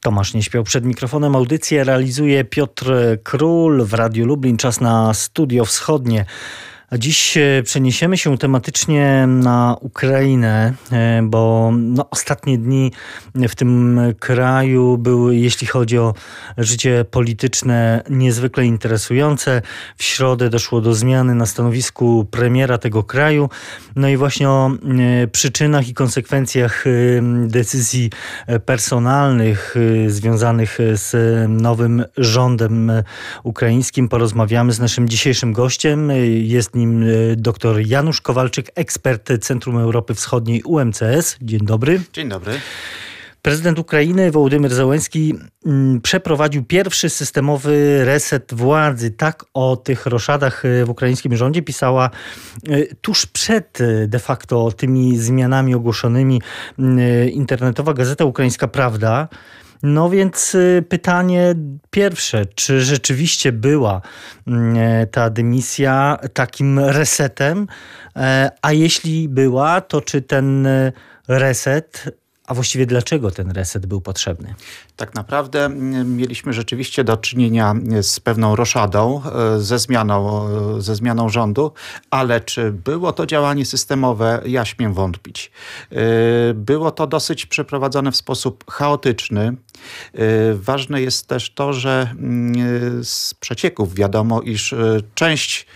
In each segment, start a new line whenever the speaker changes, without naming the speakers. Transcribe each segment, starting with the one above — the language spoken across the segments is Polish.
Tomasz nie śpiał przed mikrofonem. Audycję realizuje Piotr Król w Radiu Lublin. Czas na Studio Wschodnie. A dziś e, przeniesiemy się tematycznie na Ukrainę, e, bo no, ostatnie dni w tym kraju były, jeśli chodzi o życie polityczne, niezwykle interesujące. W środę doszło do zmiany na stanowisku premiera tego kraju. No i właśnie o e, przyczynach i konsekwencjach decyzji personalnych związanych z nowym rządem ukraińskim porozmawiamy z naszym dzisiejszym gościem. Jest nim e, dr Janusz Kowalczyk, ekspert Centrum Europy Wschodniej UMCS. Dzień dobry.
Dzień dobry.
Prezydent Ukrainy Wołodymyr Załęski mm, przeprowadził pierwszy systemowy reset władzy. Tak o tych roszadach e, w ukraińskim rządzie pisała e, tuż przed de facto tymi zmianami ogłoszonymi mm, internetowa gazeta Ukraińska Prawda. No więc y, pytanie pierwsze, czy rzeczywiście była mm, e, ta dymisja takim resetem, e, a jeśli była, to czy ten e, reset a właściwie dlaczego ten reset był potrzebny?
Tak naprawdę mm, mieliśmy rzeczywiście do czynienia z pewną roszadą, e, ze zmianą, e, ze zmianą rządu, ale czy było to działanie systemowe, ja śmiem wątpić. E, było to dosyć przeprowadzone w sposób chaotyczny. Ważne jest też to, że mm, z przecieków wiadomo, iż część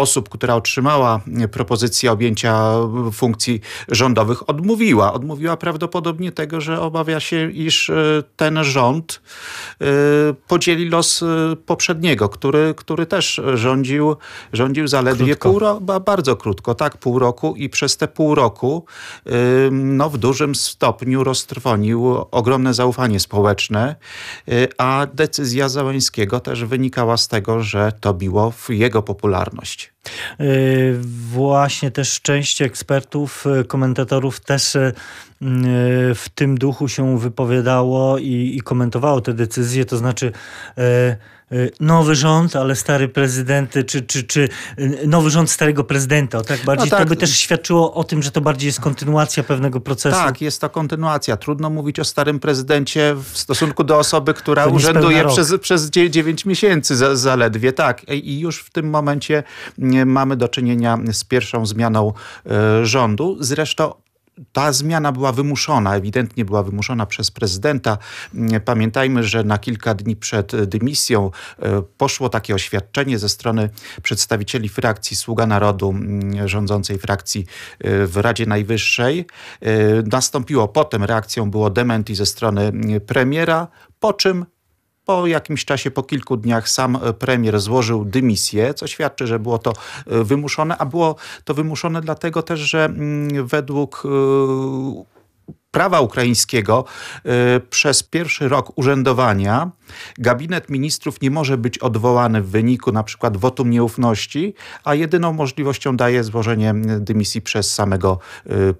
osób, która otrzymała propozycję objęcia funkcji rządowych, odmówiła. Odmówiła prawdopodobnie tego, że obawia się, iż e, ten rząd e, podzieli los e, poprzedniego, który, który też rządził, rządził zaledwie krótko. pół roku, bardzo krótko, tak, pół roku i przez te pół roku no, w dużym stopniu roztrwonił ogromne zaufanie społeczne, a decyzja Załęskiego też wynikała z tego, że to biło w jego popularność.
Yy, właśnie też część ekspertów, yy, komentatorów też yy, w tym duchu się wypowiadało i, i komentowało te decyzje, to znaczy Y, nowy rząd, ale stary prezydent, czy, czy, czy y, nowy rząd starego prezydenta. Tak bardziej no tak. to by też świadczyło o tym, że to bardziej jest kontynuacja pewnego procesu.
Tak, jest to kontynuacja. Trudno mówić o starym prezydencie w stosunku do osoby, która urzęduje przez, przez 9 miesięcy zaledwie. Tak, i już w tym momencie mamy do czynienia z pierwszą zmianą y, rządu. Zresztą ta zmiana była wymuszona, ewidentnie była wymuszona przez prezydenta. Pamiętajmy, że na kilka dni przed dymisją e, poszło takie oświadczenie ze strony przedstawicieli frakcji Sługa Narodu, rządzącej frakcji e, w Radzie Najwyższej. E, nastąpiło potem, reakcją było dementi ze strony premiera, po czym po jakimś czasie, po kilku dniach sam e, premier złożył dymisję, co świadczy, że było to e, wymuszone, a było to wymuszone dlatego też, że mm, według e, prawa ukraińskiego przez pierwszy rok urzędowania gabinet ministrów nie może być odwołany w wyniku na przykład wotum nieufności, a jedyną możliwością daje złożenie dymisji przez samego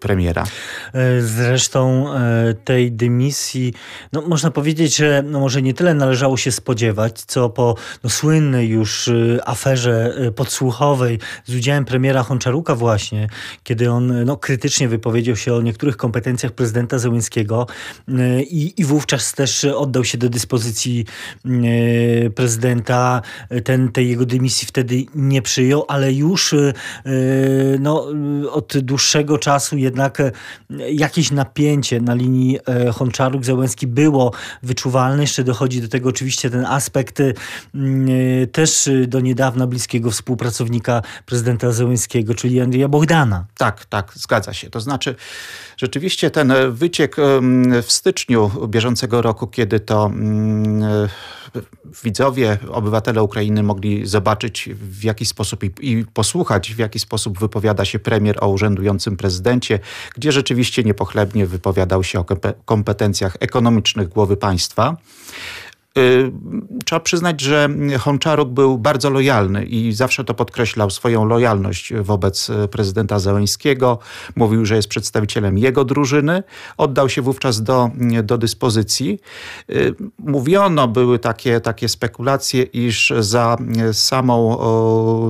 premiera.
E, zresztą e, tej dymisji, no można powiedzieć, że no może nie tyle należało się spodziewać, co po no, słynnej już y, aferze podsłuchowej z udziałem premiera Honczaruka właśnie, kiedy on no, krytycznie wypowiedział się o niektórych kompetencjach prezydenta Zełenskiego y, i, i wówczas też oddał się do dyspozycji y, prezydenta. Ten, tej jego dymisji wtedy nie przyjął, ale już y, no, od dłuższego czasu jednak jakieś napięcie na linii Honczaruk-Zełenski było wyczuwalne. Jeszcze dochodzi do tego oczywiście ten aspekt też do niedawna bliskiego współpracownika prezydenta Zełenskiego, czyli Andrzeja Bogdana.
Tak, tak, zgadza się. To znaczy rzeczywiście ten wyciek w styczniu bieżącego roku, kiedy to widzowie, obywatele Ukrainy mogli zobaczyć w jaki sposób i, i, posłuchać, w jaki sposób wypowiada się premier o urzędującym prezydencie, gdzie rzeczywiście niepochlebnie wypowiadał się o kompetencjach ekonomicznych głowy państwa. Y, trzeba przyznać, że Honczaruk był bardzo lojalny i zawsze to podkreślał swoją lojalność wobec prezydenta Zeleńskiego. Mówił, że jest przedstawicielem jego drużyny. Oddał się wówczas do, do dyspozycji. Y, mówiono, były takie, takie spekulacje, iż za samą,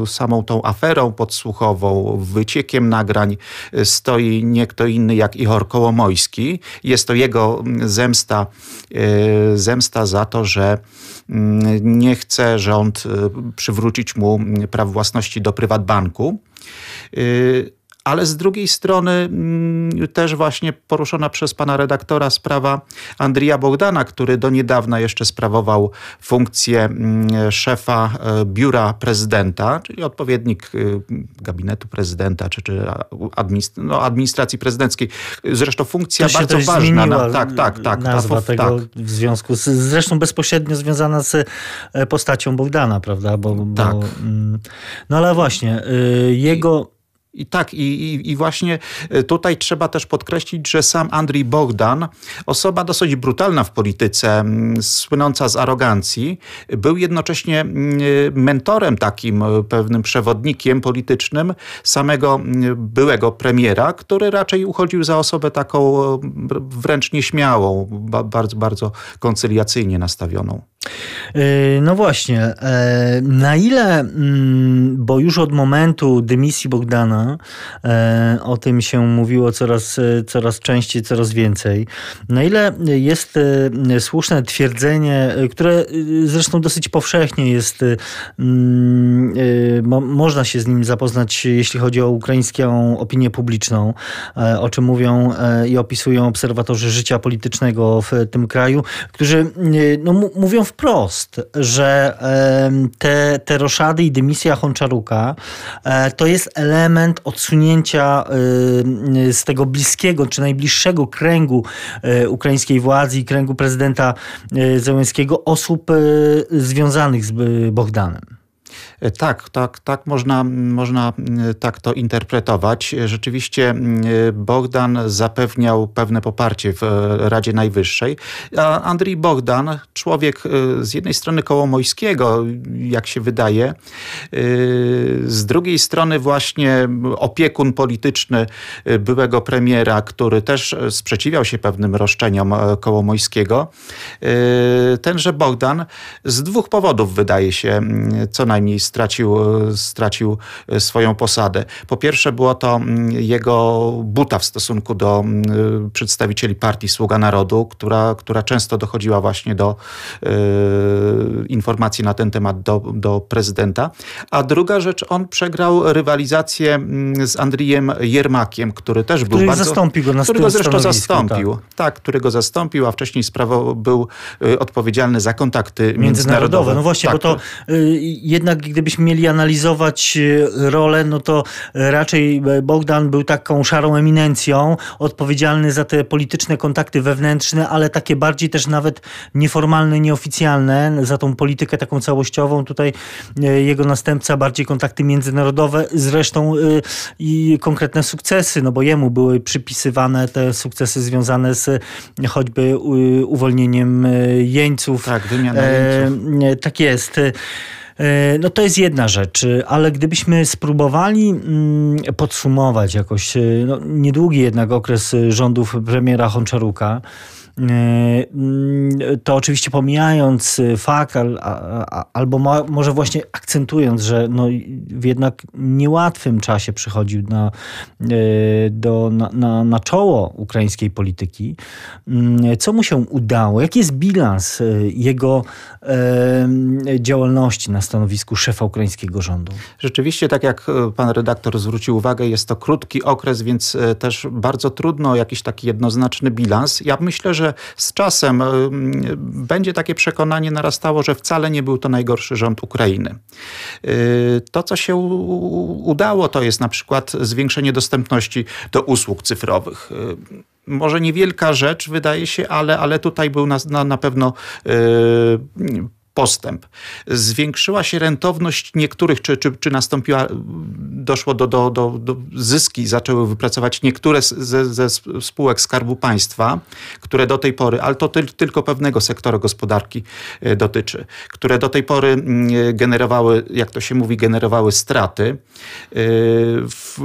samą tą aferą podsłuchową, wyciekiem nagrań stoi nie kto inny jak Ihor Kołomojski. Jest to jego zemsta, y, zemsta za to, że mm, nie chce rząd y, przywrócić mu praw własności do prywatbanku. Ale z drugiej strony mm, też właśnie poruszona przez pana redaktora sprawa Andrija Bogdana, który do niedawna jeszcze sprawował funkcję mm, szefa e, biura prezydenta, czyli odpowiednik y, gabinetu prezydenta, czy, czy no, administracji prezydenckiej. Zresztą funkcja bardzo
ważna.
Na, tak, tak, tak.
Nazwa ta, tego tak. w związku z, zresztą bezpośrednio związana z e, postacią Bogdana, prawda? Bo, bo,
tak.
Mm, no ale właśnie, jego
i tak, i, i, właśnie e, tutaj trzeba też podkreślić, że sam Andrii Bogdan, osoba dosyć brutalna w polityce, słynąca z arogancji, był jednocześnie mentorem takim, e, pewnym przewodnikiem politycznym samego byłego premiera, który raczej uchodził za osobę taką e, wręcz nieśmiałą, bardzo, bardzo koncyliacyjnie nastawioną.
No właśnie, na ile, bo już od momentu dymisji Bogdana E, o tym się mówiło coraz, coraz częściej, coraz więcej. Na ile jest słuszne twierdzenie, które zresztą dosyć powszechnie jest, mm, można się z nim zapoznać, jeśli chodzi o ukraińską opinię publiczną, o czym mówią i opisują obserwatorzy życia politycznego w tym kraju, którzy no, mówią wprost, że te, te roszady i dymisja Honczaruka to jest element odsunięcia z tego bliskiego czy najbliższego kręgu y, ukraińskiej władzy i kręgu prezydenta y, Zełenskiego osób związanych z Bogdanem.
E, tak, tak, tak można, można e, tak to interpretować. Rzeczywiście e, Bogdan zapewniał pewne poparcie w Radzie Najwyższej. A Andrii Bogdan, człowiek z jednej strony kołomojskiego, jak się wydaje, z drugiej strony właśnie opiekun polityczny byłego premiera, który też sprzeciwiał się pewnym roszczeniom Kołomojskiego. Tenże Bogdan z dwóch powodów wydaje się co najmniej stracił, stracił swoją posadę. Po pierwsze było to mm, jego buta w stosunku do mm, przedstawicieli partii Sługa Narodu, która, która często dochodziła właśnie do y, informacji na ten temat do, do prezydenta. A druga rzecz, on przegrał rywalizację mm, z Andrijem Jermakiem, który też
który
był bardzo...
zastąpił go na
Którego zresztą zastąpił. Tak. tak, którego zastąpił, a wcześniej sprawo, był odpowiedzialny za kontakty międzynarodowe. międzynarodowe.
No właśnie,
tak.
bo to y, jednak gdybyśmy mieli analizować e, rolę, no to raczej Bogdan był taką szarą eminencją, odpowiedzialny za te polityczne kontakty wewnętrzne, ale takie bardziej też nawet nieformalne, nieoficjalne, za tą politykę taką całościową. Tutaj e, jego następca bardziej kontakty międzynarodowe, zresztą e, i konkretne sukcesy, no bo jemu były przypisywane te sukcesy związane z choćby uwolnieniem jeńców.
Tak, wymiana jeńców.
Tak jest. E, no to jest jedna rzecz, ale gdybyśmy spróbowali mm, podsumować jakoś no, niedługi jednak okres rządów premiera Honczaruka, to oczywiście pomijając fakt, albo może właśnie akcentując, że no w jednak niełatwym czasie przychodził na, e, do, na, na, na czoło ukraińskiej polityki. Mm, co mu się udało? Jaki jest bilans e, jego działalności na stanowisku szefa ukraińskiego rządu?
Rzeczywiście, tak jak pan redaktor zwrócił uwagę, jest to krótki okres, więc też bardzo trudno jakiś taki jednoznaczny bilans. Ja myślę, że z czasem y, będzie takie przekonanie narastało, że wcale nie był to najgorszy rząd Ukrainy. Y, to, co się udało, to jest na przykład zwiększenie dostępności do usług cyfrowych y, może niewielka rzecz, wydaje się, ale, ale tutaj był na, na pewno postęp. Zwiększyła się rentowność niektórych, czy, czy, czy nastąpiła, doszło do, do, do, do zyski, zaczęły wypracować niektóre ze, ze spółek Skarbu Państwa, które do tej pory, ale to ty, tylko pewnego sektora gospodarki e, dotyczy, które do tej pory mm, generowały, jak to się mówi, generowały straty. E, w,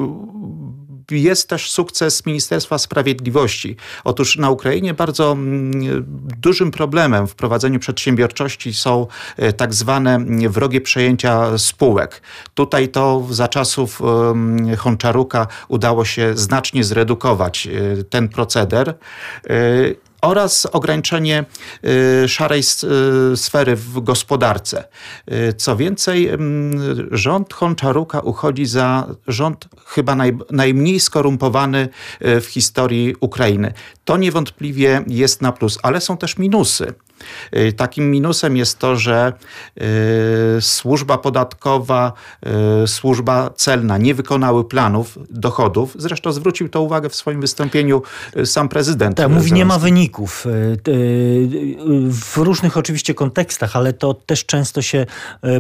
jest też sukces Ministerstwa Sprawiedliwości. Otóż na Ukrainie bardzo mm, dużym problemem w prowadzeniu przedsiębiorczości są e, tak zwane wrogie przejęcia spółek. Tutaj to za czasów Honczaruka udało się znacznie zredukować e, ten proceder e, oraz ograniczenie y, szarej y, sfery w gospodarce. Y, co więcej, mm, rząd Honczaruka uchodzi za rząd chyba naj, najmniej skorumpowany w historii Ukrainy. To niewątpliwie jest na plus, ale są też minusy. Y, takim minusem jest to, że y, służba podatkowa, y, służba celna nie wykonały planów dochodów. Zresztą zwrócił to uwagę w swoim wystąpieniu sam prezydent.
Tak, mówi, nie ma wyników. W różnych oczywiście kontekstach, ale to też często się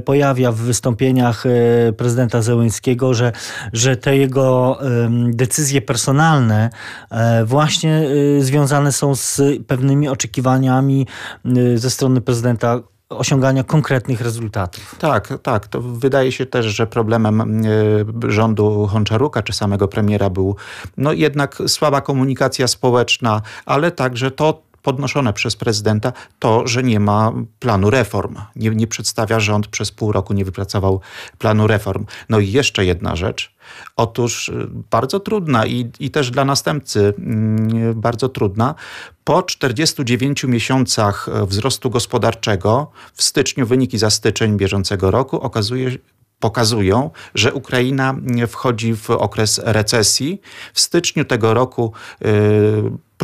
pojawia w wystąpieniach prezydenta Zełęńskiego, że, że te jego decyzje personalne właśnie związane są z pewnymi oczekiwaniami ze strony prezydenta osiągania konkretnych rezultatów.
Tak, tak. To wydaje się też, że problemem y, rządu Honczaruka czy samego premiera był no jednak słaba komunikacja społeczna, ale także to, podnoszone przez prezydenta to, że nie ma planu reform. Nie, nie przedstawia rząd przez pół roku, nie wypracował planu reform. No i jeszcze jedna rzecz. Otóż y, bardzo trudna i, i też dla następcy mm, bardzo trudna. Po 49 miesiącach e, wzrostu gospodarczego w styczniu wyniki za styczeń bieżącego roku okazuje, pokazują, że Ukraina wchodzi w okres recesji. W styczniu tego roku y,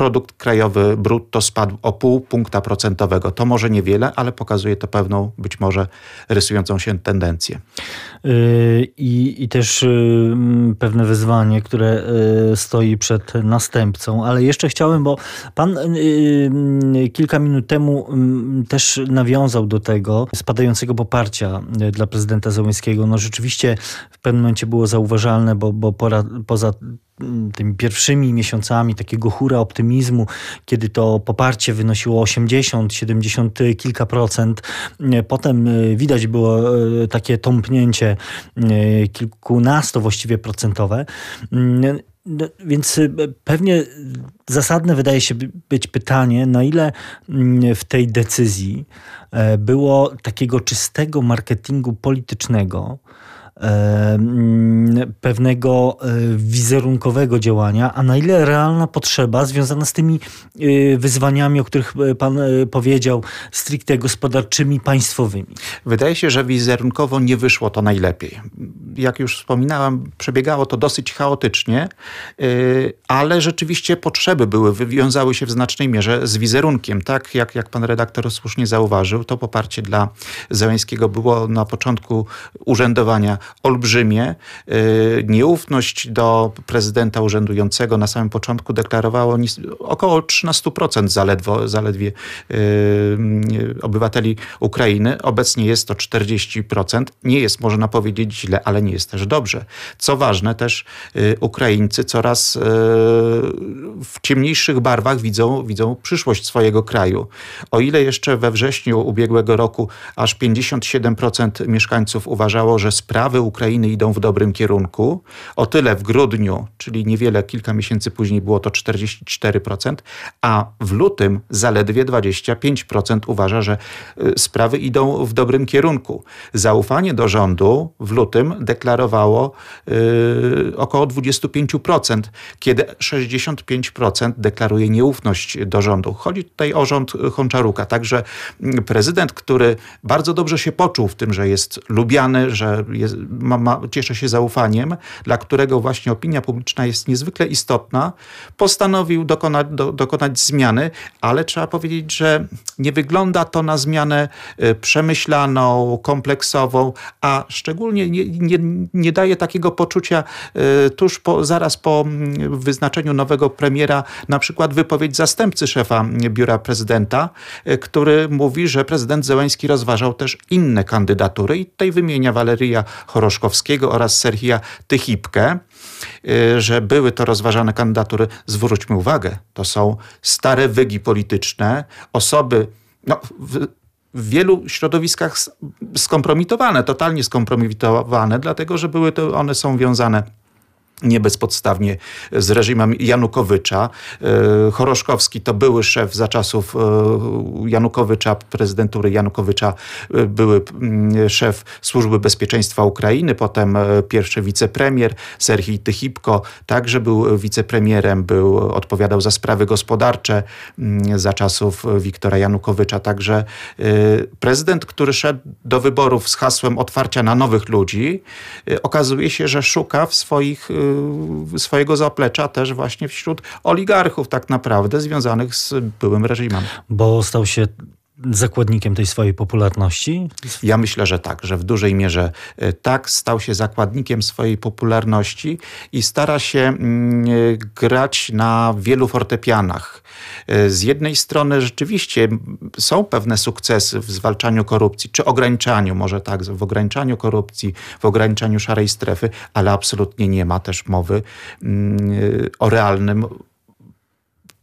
produkt krajowy brutto spadł o pół punkta procentowego. To może niewiele, ale pokazuje to pewną, być może rysującą się tendencję.
Yy, I, i też yy, pewne wyzwanie, które yy, stoi przed następcą. Ale jeszcze chciałem, bo pan kilka minut temu też nawiązał do tego spadającego poparcia dla prezydenta Zełenskiego. No rzeczywiście w pewnym momencie było zauważalne, bo, bo pora, poza tymi pierwszymi miesiącami takiego hura optymizmu, kiedy to poparcie wynosiło 80, 70 kilka procent. Potem e, widać było e, takie tąpnięcie e, kilkunasto właściwie procentowe. Mm, no, więc pewnie zasadne wydaje się być pytanie, na ile mm, w tej decyzji było takiego czystego marketingu politycznego, pewnego e, wizerunkowego działania, a na ile realna potrzeba związana z tymi e, wyzwaniami, o których e, pan powiedział, stricte gospodarczymi, państwowymi?
Wydaje się, że wizerunkowo nie wyszło to najlepiej. Jak już wspominałem, przebiegało to dosyć chaotycznie, ale rzeczywiście potrzeby były, wywiązały się w znacznej mierze z wizerunkiem. Tak jak, jak pan redaktor słusznie zauważył, to poparcie dla Zełęskiego było na początku urzędowania olbrzymie. Y, nieufność do prezydenta urzędującego na samym początku deklarowało około 13% zaledwo, zaledwie y, obywateli Ukrainy. Obecnie jest to 40%. Nie jest, można powiedzieć, źle, ale nie jest też dobrze. Co ważne, też y, Ukraińcy coraz w ciemniejszych barwach widzą, widzą przyszłość swojego kraju. O ile jeszcze we wrześniu ubiegłego roku aż 57% mieszkańców uważało, że sprawy Ukrainy idą w dobrym kierunku. O tyle w grudniu, czyli niewiele, kilka miesięcy później było to 44%, a w lutym zaledwie 25% uważa, że y, sprawy idą w dobrym kierunku. Zaufanie do rządu w lutym deklarowało yy, około 25%, kiedy 65% deklaruje nieufność do rządu. Chodzi tutaj o rząd Honczaruka. Także mm, prezydent, który bardzo dobrze się poczuł w tym, że jest lubiany, że jest, ma, ma, cieszy się zaufaniem, dla którego właśnie opinia publiczna jest niezwykle istotna, postanowił dokonać, do, dokonać zmiany, ale trzeba powiedzieć, że nie wygląda to na zmianę y, przemyślaną, kompleksową, a szczególnie nie, nie, nie daje takiego poczucia y, tuż po, zaraz po mm, wyznaczeniu nowego premiera, na przykład wypowiedź zastępcy szefa biura prezydenta, y, który mówi, że prezydent Zełański rozważał też inne kandydatury i tutaj wymienia Waleria Choroszkowskiego oraz Serhija Tychipkę, że były to rozważane kandydatury. Zwróćmy uwagę, to są stare wygi polityczne, osoby no, w wielu środowiskach skompromitowane, totalnie skompromitowane, dlatego że były to, one są wiązane nie bezpodstawnie z reżimem Janukowycza. E, Choroszkowski to były szef za czasów e, Janukowycza, prezydentury Janukowycza, e, były mm, szef Służby Bezpieczeństwa Ukrainy, potem pierwszy wicepremier Serhii Tychipko, także był wicepremierem, był, odpowiadał za sprawy gospodarcze mm, za czasów Wiktora Janukowycza. Także prezydent, który szedł do wyborów z hasłem otwarcia na nowych ludzi, okazuje się, że szuka w swoich swojego zaplecza też właśnie wśród oligarchów tak naprawdę związanych z byłym reżimem.
Bo stał się zakładnikiem tej swojej popularności?
Ja myślę, że tak, że w dużej mierze y, tak stał się zakładnikiem swojej popularności i stara się mm, grać na wielu fortepianach. Y, z jednej strony rzeczywiście są pewne sukcesy w zwalczaniu korupcji, czy ograniczaniu, może tak, w ograniczaniu korupcji, w ograniczaniu szarej strefy, ale absolutnie nie ma też mowy mm, o realnym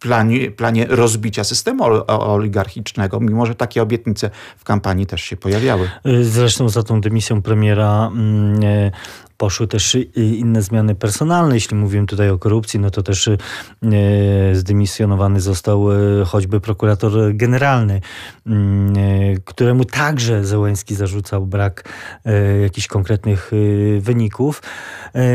planie, planie rozbicia systemu oligarchicznego, mimo że takie obietnice w kampanii też się pojawiały.
Zresztą za tą dymisją premiera mm, e, poszły też inne zmiany personalne. Jeśli mówiłem tutaj o korupcji, no to też e, zdymisjonowany został e, choćby prokurator generalny, mm, któremu także Zełęński zarzucał brak jakichś konkretnych wyników.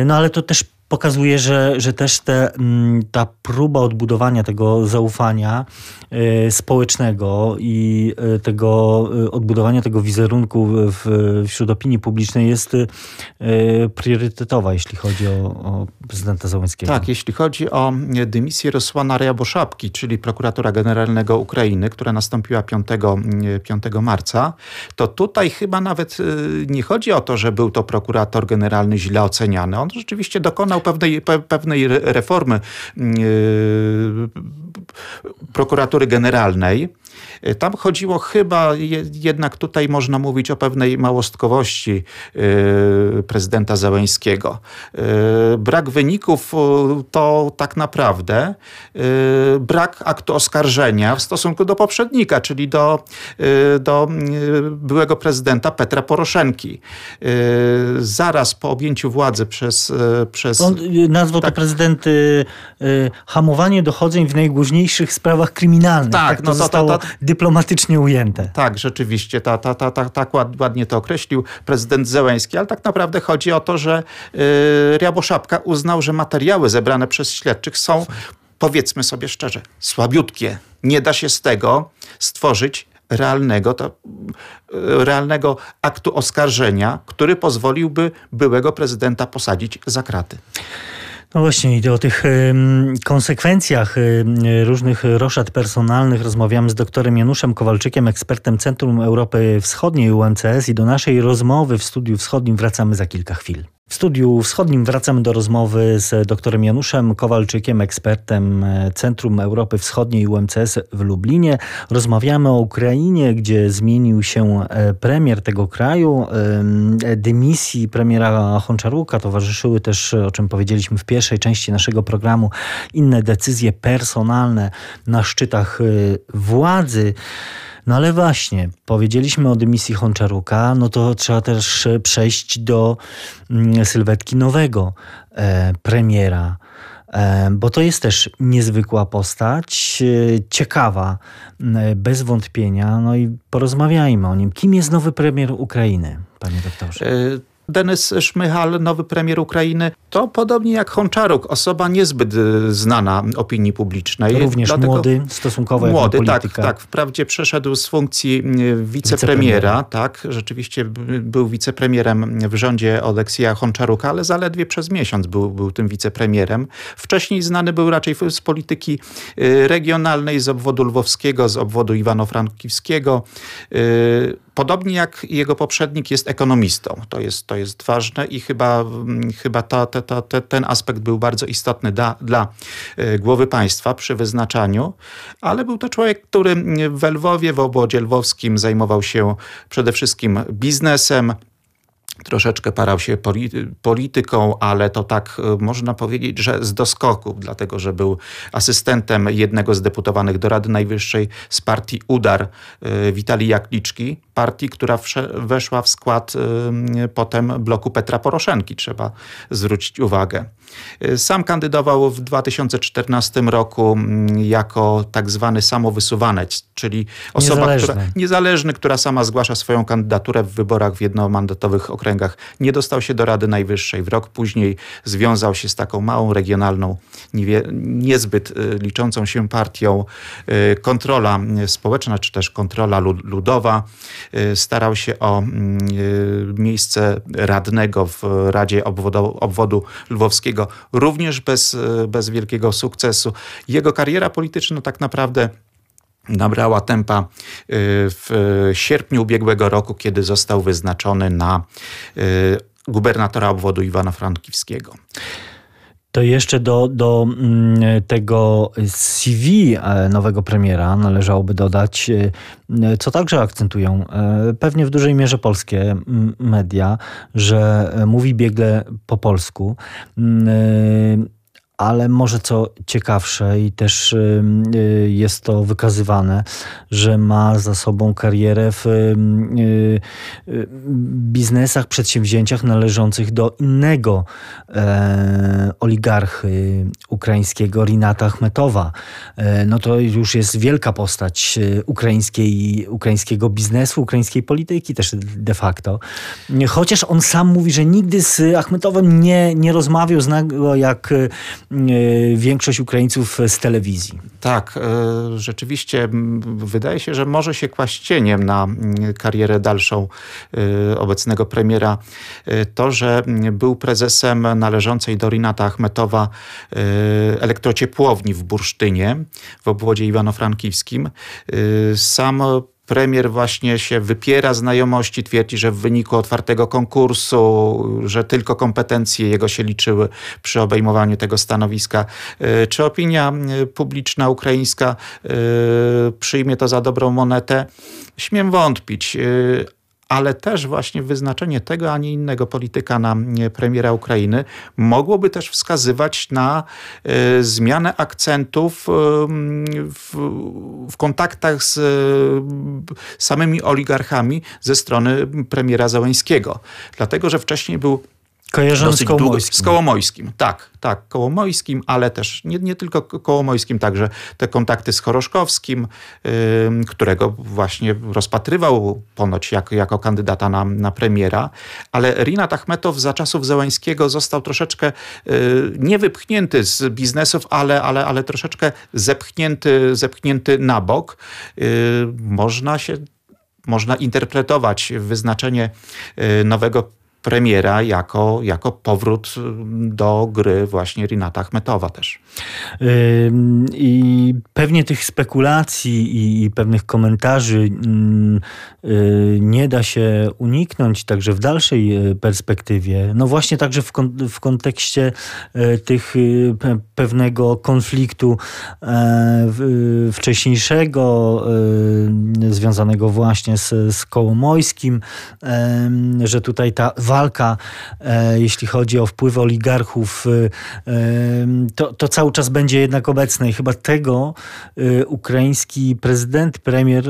No ale to też pokazuje, że, że też te, mm, ta próba odbudowania tego zaufania e, społecznego i e, tego e, odbudowania tego wizerunku w, wśród opinii publicznej jest priorytetowa, jeśli chodzi o, o prezydenta Załęckiego.
Tak, jeśli chodzi o dymisję Rosłana Rejaboszapki, czyli prokuratora generalnego Ukrainy, która nastąpiła 5, 5 marca, to tutaj chyba nawet nie chodzi o to, że był to prokurator generalny źle oceniany. On rzeczywiście dokonał pewnej, pewnej reformy yy, prokuratury generalnej. Tam chodziło chyba jednak tutaj można mówić o pewnej małostkowości yy, prezydenta Załęskiego. Yy, brak wyników to tak naprawdę brak aktu oskarżenia w stosunku do poprzednika, czyli do, do byłego prezydenta Petra Poroszenki. Zaraz po objęciu władzy przez... przez
On nazwał tak. to prezydent y, y, hamowanie dochodzeń w najgłośniejszych sprawach kryminalnych. Tak, tak to, no to zostało to, to, dyplomatycznie ujęte.
Tak, rzeczywiście, ta, ta, ta, ta, tak ładnie to określił prezydent Zełęski, ale tak naprawdę chodzi o to, że y, Riaboszapka uznał, że materiały zebrane przez śledczych są powiedzmy sobie szczerze, słabiutkie. Nie da się z tego stworzyć realnego, to, realnego aktu oskarżenia, który pozwoliłby byłego prezydenta posadzić za kraty.
No właśnie, i o tych konsekwencjach różnych roszad personalnych rozmawiamy z doktorem Januszem Kowalczykiem, ekspertem Centrum Europy Wschodniej UMCS i do naszej rozmowy w Studiu Wschodnim wracamy za kilka chwil. W studiu wschodnim wracamy do rozmowy z doktorem Januszem Kowalczykiem, ekspertem e, Centrum Europy Wschodniej UMCS w Lublinie. Rozmawiamy o Ukrainie, gdzie zmienił się e, premier tego kraju. Dymisji premiera Honczaruka towarzyszyły też, o czym powiedzieliśmy w pierwszej części naszego programu, inne decyzje personalne na szczytach e, władzy. No ale właśnie, powiedzieliśmy o dymisji Honczaruka, no to trzeba też przejść do mm, sylwetki nowego e, premiera e, bo to jest też niezwykła postać, e, ciekawa, bez wątpienia. No i porozmawiajmy o nim. Kim jest nowy premier Ukrainy, panie doktorze?
Denys Szmychal, nowy premier Ukrainy, to podobnie jak Honczaruk, osoba niezbyt y, znana opinii publicznej.
Również Dlatego młody, stosunkowo
Młody, tak, tak. Wprawdzie przeszedł z funkcji y, wicepremiera, tak, rzeczywiście był wicepremierem w rządzie Oleksija Honczaruka, ale zaledwie przez miesiąc był, był tym wicepremierem. Wcześniej znany był raczej z polityki y, regionalnej, z obwodu lwowskiego, z obwodu Iwano-Frankiwskiego. Podobnie jak jego poprzednik jest ekonomistą. To jest, to jest ważne i chyba, mm, chyba ta, ta, ta, ten aspekt był bardzo istotny dla, dla e, głowy państwa przy wyznaczaniu, ale był to człowiek, który w Lwowie, w obwodzie lwowskim zajmował się przede wszystkim biznesem, troszeczkę parał się polityką, ale to tak e, można powiedzieć, że z doskoku, dlatego że był asystentem jednego z deputowanych do Rady Najwyższej z partii UDAR, e, Witalii Jakliczki, partii, która weszła w skład e, potem bloku Petra Poroszenki, trzeba zwrócić uwagę. Sam kandydował w 2014 roku jako tak zwany samowysuwanec, czyli osoba, niezależny. która niezależny, która sama zgłasza swoją kandydaturę w wyborach w jednomandatowych okręgach. Nie dostał się do Rady Najwyższej. W rok później związał się z taką małą regionalną, niezbyt y, liczącą się partią. Y, kontrola społeczna, czy też kontrola ludowa. Y, starał się o miejsce radnego w Radzie Obwodu, Obwodu Lwowskiego, również bez, bez wielkiego sukcesu. Jego kariera polityczna tak naprawdę nabrała tempa y, w sierpniu ubiegłego roku, kiedy został wyznaczony na y, gubernatora obwodu Iwana Frankiwskiego.
To jeszcze do, do mm, tego CV e, nowego premiera należałoby dodać, e, co także akcentują e, pewnie w dużej mierze polskie media, że mówi biegle po polsku. Mm, ale może co ciekawsze i też y, jest to wykazywane, że ma za sobą karierę w y, y, biznesach, przedsięwzięciach należących do innego e, oligarchy ukraińskiego, Rinata Achmetowa. E, no to już jest wielka postać ukraińskiej, ukraińskiego biznesu, ukraińskiej polityki też de facto. Chociaż on sam mówi, że nigdy z Achmetowem nie, nie rozmawiał, jak większość Ukraińców z telewizji.
Tak, e, rzeczywiście wydaje się, że może się kłaść cieniem na karierę dalszą e, obecnego premiera to, że był prezesem należącej do Rinata Achmetowa elektrociepłowni w Bursztynie w obwodzie iwano-frankiwskim. Sam premier właśnie się wypiera znajomości, twierdzi, że w wyniku otwartego konkursu, że tylko kompetencje jego się liczyły przy obejmowaniu tego stanowiska. E, czy opinia e, publiczna ukraińska e, przyjmie to za dobrą monetę? Śmiem wątpić ale też właśnie wyznaczenie tego, a nie innego polityka na premiera Ukrainy mogłoby też wskazywać na y, zmianę akcentów y, w, w, kontaktach z samymi oligarchami ze strony premiera Załęskiego. Dlatego, że wcześniej był
Kojarzony z
Kołomojskim. Z Kołomojskim, tak, tak, Kołomojskim, ale też nie, nie tylko Kołomojskim, także te kontakty z Choroszkowskim, yy, którego właśnie rozpatrywał ponoć jako, jako kandydata na, na premiera, ale Rinat Achmetow za czasów Zełańskiego został troszeczkę yy, nie wypchnięty z biznesów, ale, ale, ale troszeczkę zepchnięty, zepchnięty na bok. Yy, można się można interpretować wyznaczenie y, nowego premiera jako, jako powrót do gry właśnie Rinata Achmetowa też.
I pewnie tych spekulacji i, pewnych komentarzy y, nie da się uniknąć także w dalszej y, perspektywie. No właśnie także w, w kontekście y, tych pewnego konfliktu e, wcześniejszego związanego właśnie z, z Kołomojskim, że tutaj ta walka, e, jeśli chodzi o wpływy oligarchów, to, to cały czas będzie jednak obecne i chyba tego e, ukraiński prezydent, premier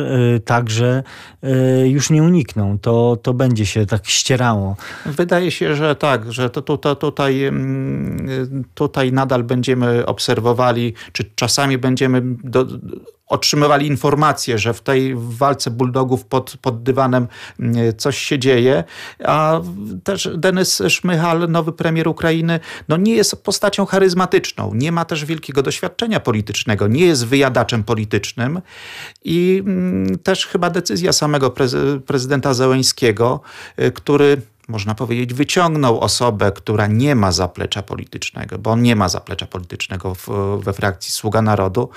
także już nie unikną. To, to będzie się tak ścierało.
Wydaje się, że tak, że to, to, to tutaj, mm, tutaj nadal będziemy obserwowali, czy czasami będziemy do, otrzymywali informacje, że w tej walce bulldogów pod, pod dywanem mm, coś się dzieje, a też Denis Szmychal, nowy premier Ukrainy, no nie jest postacią charyzmatyczną, nie ma też wielkiego doświadczenia politycznego, nie jest wyjadaczem politycznym. I mm, też chyba decyzja samego prezydenta Zełęńskiego, y, który można powiedzieć, wyciągnął osobę, która nie ma zaplecza politycznego, bo on nie ma zaplecza politycznego w, we frakcji Sługa Narodu,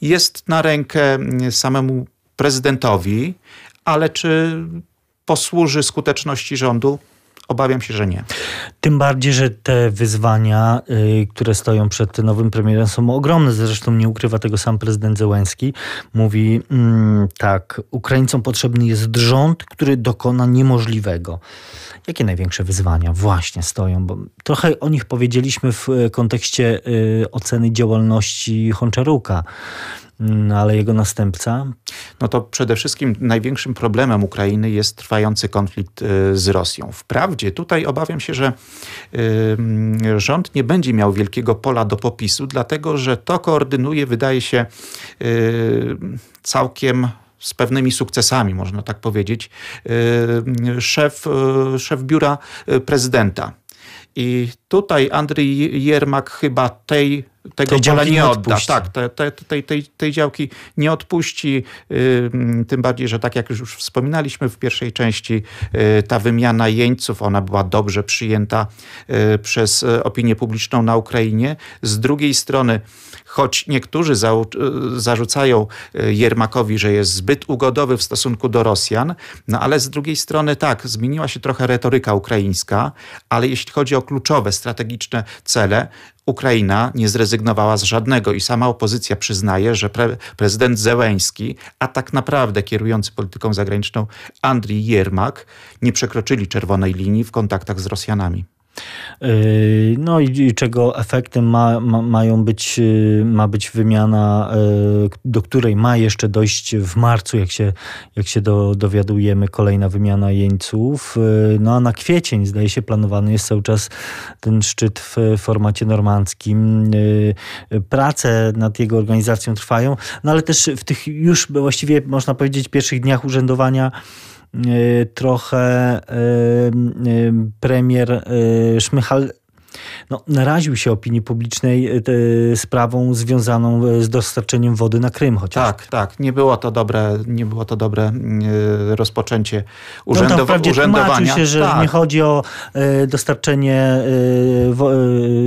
jest na rękę samemu prezydentowi, ale czy posłuży skuteczności rządu? Obawiam się, że nie.
Tym bardziej, że te wyzwania, y, które stoją przed nowym premierem, są ogromne. Zresztą nie ukrywa tego sam prezydent Zełenski. Mówi mm, tak: Ukraińcom potrzebny jest rząd, który dokona niemożliwego. Jakie największe wyzwania właśnie stoją? Bo trochę o nich powiedzieliśmy w e, kontekście y, oceny działalności Honczaruka. No, ale jego następca?
No to przede wszystkim największym problemem Ukrainy jest trwający konflikt y, z Rosją. Wprawdzie tutaj obawiam się, że y, rząd nie będzie miał wielkiego pola do popisu, dlatego że to koordynuje, wydaje się, y, całkiem z pewnymi sukcesami, można tak powiedzieć, szef, szef biura prezydenta. I tutaj Andrzej Jermak chyba tej tego tej pola nie odda. Odpuści. Tak, te, te, tej, tej, tej działki nie odpuści. Tym bardziej, że tak jak już wspominaliśmy w pierwszej części, yy, ta wymiana jeńców, ona była dobrze przyjęta yy, przez y, opinię publiczną na Ukrainie. Z drugiej strony, choć niektórzy za, y, zarzucają y, Jermakowi, że jest zbyt ugodowy w stosunku do Rosjan, no ale z drugiej strony tak, zmieniła się trochę retoryka ukraińska, ale jeśli chodzi o kluczowe, strategiczne cele, Ukraina nie zrezygnowała z żadnego i sama opozycja przyznaje, że pre prezydent Zełęński, a tak naprawdę kierujący polityką zagraniczną Andrii Jermak nie przekroczyli czerwonej linii w kontaktach z Rosjanami.
Yy, no i, czego efektem ma, ma, mają być, yy, ma być wymiana, yy, do której ma jeszcze dojść w marcu, jak się, jak się do, dowiadujemy, kolejna wymiana jeńców. No a na kwiecień, zdaje się, planowany jest cały czas ten szczyt w formacie normandzkim. Prace nad jego organizacją trwają, no ale też w tych już właściwie, można powiedzieć, pierwszych dniach urzędowania trochę y, y, premier Szmychal no, naraził się opinii publicznej e, sprawą związaną e, z dostarczeniem wody na Krym chociaż.
Tak, tak. Nie było to dobre, nie było to dobre e, rozpoczęcie urzędow no, tam urzędowania.
się, że tak. nie chodzi o dostarczenie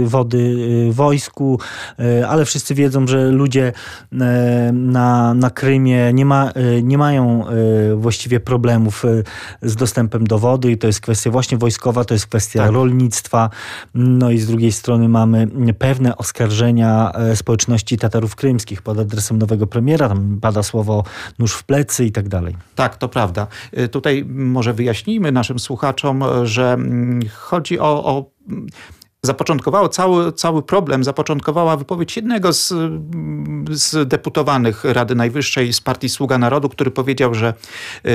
wody wojsku, ale wszyscy wiedzą, że ludzie na, na Krymie nie, ma, nie mają właściwie problemów z dostępem do wody i to jest kwestia właśnie wojskowa, to jest kwestia tak. rolnictwa. No i z drugiej strony mamy pewne oskarżenia e, społeczności Tatarów krymskich pod adresem nowego premiera. Tam pada słowo nóż w plecy i tak dalej.
Tak, to prawda. E, tutaj może wyjaśnijmy naszym słuchaczom, że mm, chodzi o, o zapoczątkowało cały, cały problem, zapoczątkowała wypowiedź jednego z, z deputowanych Rady Najwyższej z partii Sługa Narodu, który powiedział, że y,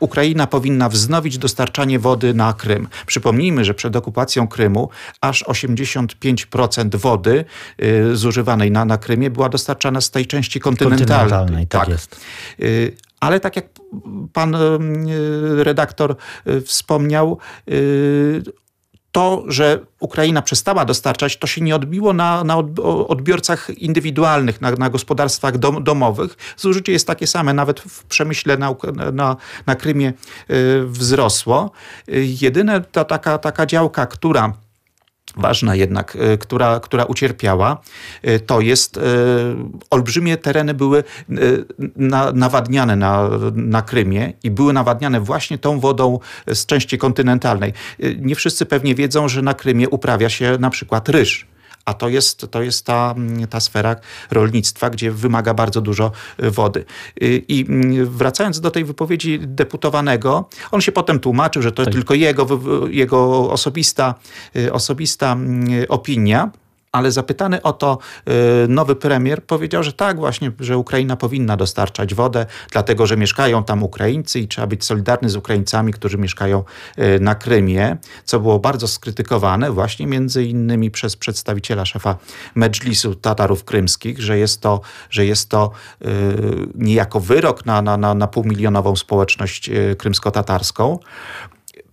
Ukraina powinna wznowić dostarczanie wody na Krym. Przypomnijmy, że przed okupacją Krymu aż 85% wody y, zużywanej na, na Krymie była dostarczana z tej części kontynentalnej. kontynentalnej
tak, tak jest.
Y, ale tak jak pan redaktor wspomniał, to, że Ukraina przestała dostarczać, to się nie odbiło na, na odbiorcach indywidualnych, na, na gospodarstwach dom, domowych. Zużycie jest takie same, nawet w przemyśle na, na, na Krymie y, wzrosło. Y, jedyne ta taka, taka działka, która ważna jednak, e, która, która ucierpiała, e, to jest e, olbrzymie tereny były nawadniane na, na Krymie i były nawadniane właśnie tą wodą z części kontynentalnej. Nie wszyscy pewnie wiedzą, że na Krymie uprawia się na przykład ryż a to jest, to jest ta, ta sfera rolnictwa, gdzie wymaga bardzo dużo y, wody. Y, I mm, wracając do tej wypowiedzi deputowanego, on się potem tłumaczył, że to tak. tylko jego, jego osobista, y, osobista mm, opinia. Ale zapytany o to y, nowy premier powiedział, że tak właśnie, że Ukraina powinna dostarczać wodę, dlatego że mieszkają tam Ukraińcy i trzeba być solidarny z Ukraińcami, którzy mieszkają y, na Krymie, co było bardzo skrytykowane właśnie między innymi przez przedstawiciela szefa Medżlisu Tatarów Krymskich, że jest to, że jest to y, niejako wyrok na, na, na, na półmilionową społeczność krymsko-tatarską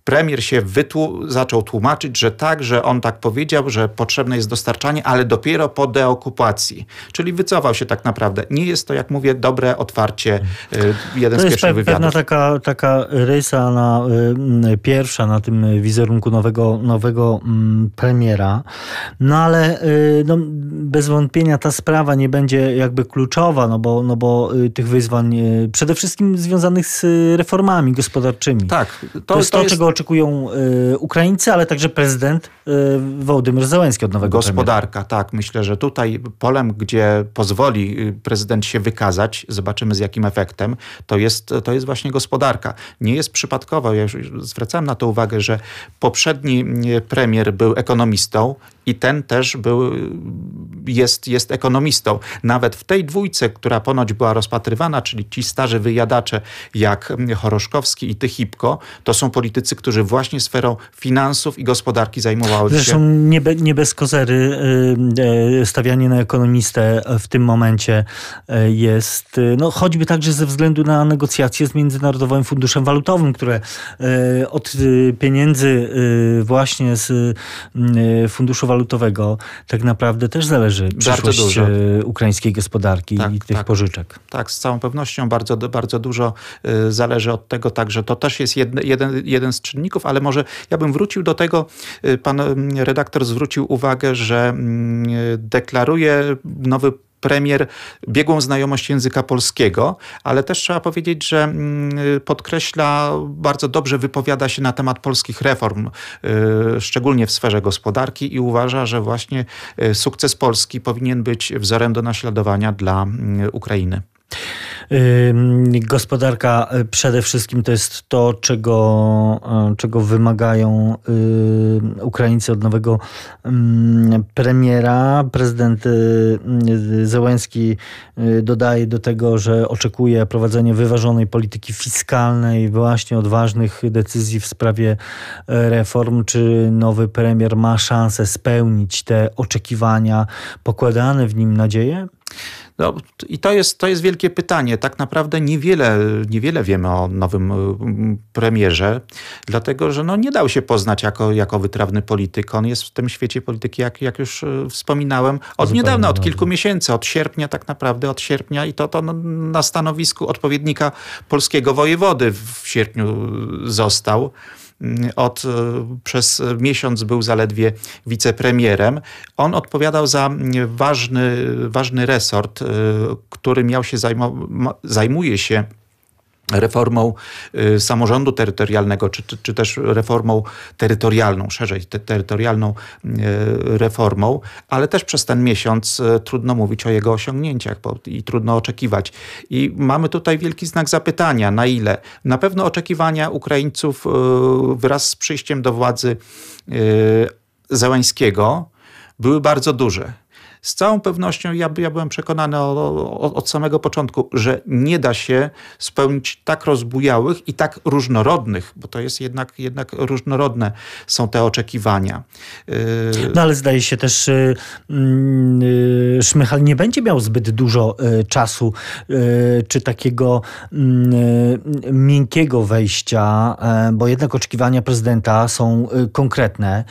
premier się wytłu- zaczął tłumaczyć, że tak, że on tak powiedział, że potrzebne jest dostarczanie, ale dopiero po deokupacji. Czyli wycofał się tak naprawdę. Nie jest to, jak mówię, dobre otwarcie. Y, jeden to z pierwszych wywiadów.
pewna taka, taka rysa na, y, pierwsza na tym wizerunku nowego, nowego y, premiera. No ale y, no, bez wątpienia ta sprawa nie będzie jakby kluczowa, no bo, no bo y, tych wyzwań y, przede wszystkim związanych z reformami gospodarczymi.
Tak.
To, to jest to, to jest... czego oczekują y, Ukraińcy, ale także prezydent y, Wołodymyr od nowego
Gospodarka,
premiera.
tak. Myślę, że tutaj polem, gdzie pozwoli y, prezydent się wykazać, zobaczymy z jakim efektem, to jest, to jest właśnie gospodarka. Nie jest przypadkowo, ja już zwracałem na to uwagę, że poprzedni premier był ekonomistą i ten też był, jest, jest ekonomistą. Nawet w tej dwójce, która ponoć była rozpatrywana, czyli ci starzy wyjadacze jak Choroszkowski i Tychipko, to są politycy, którzy właśnie sferą finansów i gospodarki zajmowali
się. Zresztą nie, be, nie bez kozery y, y, stawianie na ekonomistę w tym momencie y, jest, no choćby także ze względu na negocjacje z Międzynarodowym Funduszem Walutowym, które od pieniędzy właśnie z Funduszu Walutowego tak naprawdę też zależy przyszłość ukraińskiej gospodarki tak, i tych
tak,
pożyczek.
Tak, z całą pewnością bardzo, bardzo dużo zależy od tego także. To też jest jeden, jeden, jeden z czynników, ale może ja bym wrócił do tego, e, pan redaktor zwrócił uwagę, że deklaruje nowy premier biegłą znajomość języka polskiego, ale też trzeba powiedzieć, że mm, podkreśla, bardzo dobrze wypowiada się na temat polskich reform, y, szczególnie w sferze gospodarki i uważa, że właśnie y, sukces Polski powinien być wzorem do naśladowania dla mm, Ukrainy.
Gospodarka y, przede wszystkim to jest to, czego, y, czego wymagają y, Ukraińcy od nowego premiera. Prezydent Zełenski dodaje do tego, że oczekuje prowadzenia wyważonej polityki fiskalnej, właśnie odważnych decyzji w sprawie reform. Czy nowy premier ma szansę spełnić te oczekiwania, pokładane w nim nadzieje?
No, I to jest, to jest wielkie pytanie. Tak naprawdę niewiele, niewiele wiemy o nowym mm, premierze, dlatego że no, nie dał się poznać jako, jako wytrawny polityk. On jest w tym świecie polityki, jak, jak już e, wspominałem, od niedawna, od kilku miesięcy, od sierpnia tak naprawdę, od sierpnia i to, to na stanowisku odpowiednika polskiego wojewody w sierpniu został od, e, przez miesiąc był zaledwie wicepremierem. On odpowiadał za ważny, ważny resort, e, który miał się zajmuje się reformą y, samorządu terytorialnego, czy, czy, też reformą terytorialną, szerzej te, terytorialną y, reformą, ale też przez ten miesiąc y, trudno mówić o jego osiągnięciach bo, i trudno oczekiwać. I mamy tutaj wielki znak zapytania, na ile. Na pewno oczekiwania Ukraińców wraz z przyjściem do władzy Zełańskiego były bardzo duże z całą pewnością ja, ja byłem przekonany o, o, od samego początku, że nie da się spełnić tak rozbujałych i tak różnorodnych, bo to jest jednak, jednak różnorodne są te oczekiwania.
Y, no ale zdaje się też, yy, Szmychal nie będzie miał zbyt dużo y, czasu czy takiego miękkiego wejścia, bo jednak oczekiwania prezydenta są konkretne.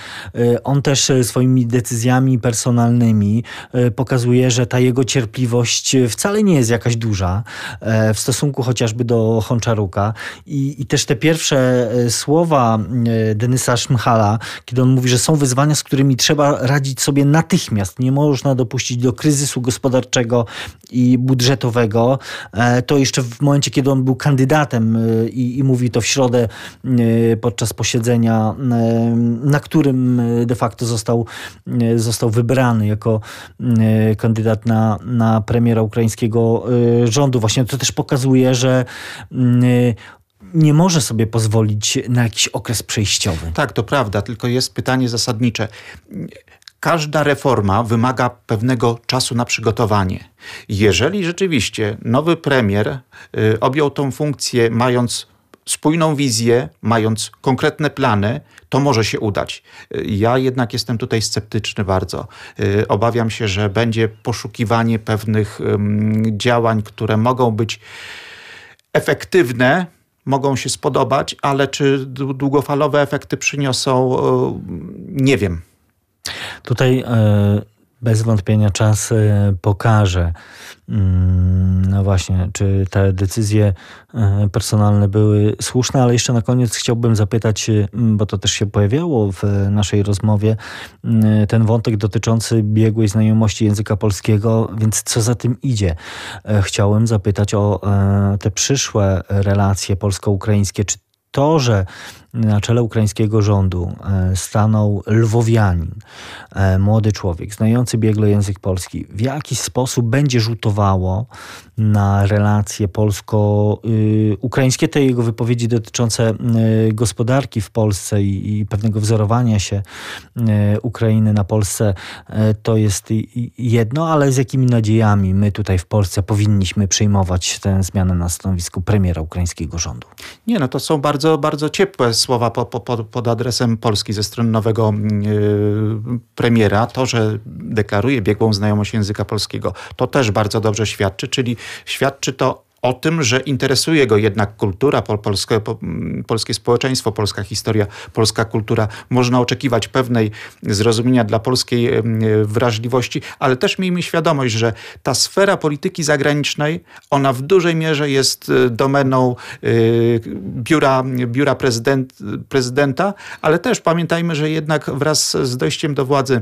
On też swoimi decyzjami personalnymi E, pokazuje, że ta jego cierpliwość wcale nie jest jakaś duża e, w stosunku chociażby do Honczaruka. I, i też te pierwsze e, słowa Denysa Szmchala, kiedy on mówi, że są wyzwania, z którymi trzeba radzić sobie natychmiast. Nie można dopuścić do kryzysu gospodarczego i budżetowego. To jeszcze w momencie, kiedy on był kandydatem i, i mówi to w środę podczas posiedzenia, na którym de facto został, został wybrany jako kandydat na, na premiera ukraińskiego y, rządu. Właśnie to też pokazuje, że y, nie może sobie pozwolić na jakiś okres przejściowy.
Tak, to prawda, tylko jest pytanie zasadnicze każda reforma wymaga pewnego czasu na przygotowanie. Jeżeli rzeczywiście nowy premier y, objął tą funkcję mając spójną wizję, mając konkretne plany, to może się udać. Ja jednak jestem tutaj sceptyczny bardzo. Y, obawiam się, że będzie poszukiwanie pewnych działań, które mogą być efektywne, mogą się spodobać, ale czy długofalowe efekty przyniosą, nie wiem.
Tutaj e, bez wątpienia czas e, pokaże. Mm, no właśnie, czy te decyzje e, personalne były słuszne, ale jeszcze na koniec chciałbym zapytać, bo to też się pojawiało w naszej rozmowie, ten wątek dotyczący biegłej znajomości języka polskiego, więc co za tym idzie? Chciałem zapytać o te przyszłe relacje polsko-ukraińskie. Czy to, że na czele ukraińskiego rządu e, stanął lwowianin, e, młody człowiek, znający biegle język polski, w jaki sposób będzie rzutowało na relacje polsko-ukraińskie, te jego wypowiedzi dotyczące e, gospodarki w Polsce i, pewnego wzorowania się Ukrainy na Polsce, to jest jedno, ale z jakimi nadziejami my tutaj w Polsce powinniśmy przyjmować tę zmianę na stanowisku premiera ukraińskiego rządu?
Nie, no to są bardzo, bardzo ciepłe słowa po, po, pod adresem Polski ze strony nowego yy, premiera. To, że deklaruje biegłą znajomość języka polskiego, to też bardzo dobrze świadczy, czyli świadczy to o tym, że interesuje go jednak kultura, polskie, polskie społeczeństwo, polska historia, polska kultura. Można oczekiwać pewnej zrozumienia dla polskiej wrażliwości, ale też miejmy świadomość, że ta sfera polityki zagranicznej, ona w dużej mierze jest e, domeną e, biura, biura prezydent, prezydenta, ale też pamiętajmy, że jednak wraz z dojściem do władzy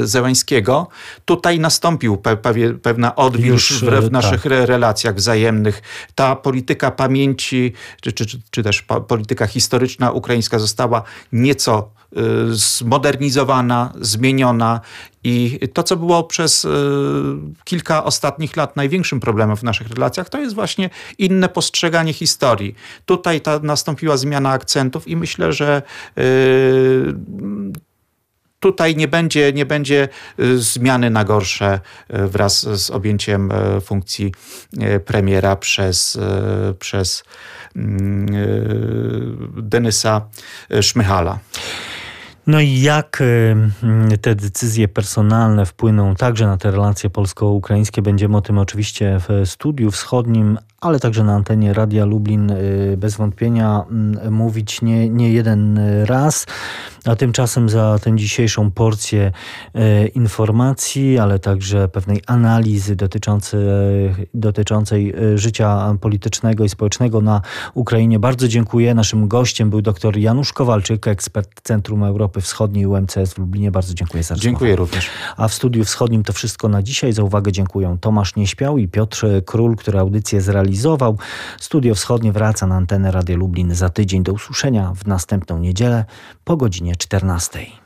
Zełańskiego, tutaj nastąpił pe, pe, pewna odwilż w, w, tak. naszych tak. relacjach wzajemnych. Ta polityka pamięci, czy, czy, czy też polityka historyczna ukraińska została nieco y, zmodernizowana, zmieniona i to, co było przez y, kilka ostatnich lat największym problemem w naszych relacjach, to jest właśnie inne postrzeganie historii. Tutaj ta nastąpiła zmiana akcentów i myślę, że tutaj nie będzie, nie będzie y, zmiany na gorsze y, wraz z objęciem y, funkcji premiera przez, przez mm, Denysa Szmychala.
No i jak te decyzje personalne wpłyną także na te relacje polsko-ukraińskie? Będziemy o tym oczywiście w studiu wschodnim, ale także na antenie Radia Lublin bez wątpienia mm, mówić nie, nie jeden raz. A tymczasem za tę dzisiejszą porcję e, informacji, ale także pewnej analizy dotyczącej, dotyczącej życia politycznego i społecznego na Ukrainie bardzo dziękuję. Naszym gościem był dr Janusz Kowalczyk, ekspert Centrum Europy Wschodniej UMCS w Lublinie. Bardzo dziękuję za rozmowę.
Dziękuję również.
A w studiu wschodnim to wszystko na dzisiaj. Za uwagę dziękuję Tomasz Nieśpiał i Piotr Król, który audycję zrealizował. Studio Wschodnie wraca na antenę Radio Lublin za tydzień. Do usłyszenia w następną niedzielę po godzinie 14.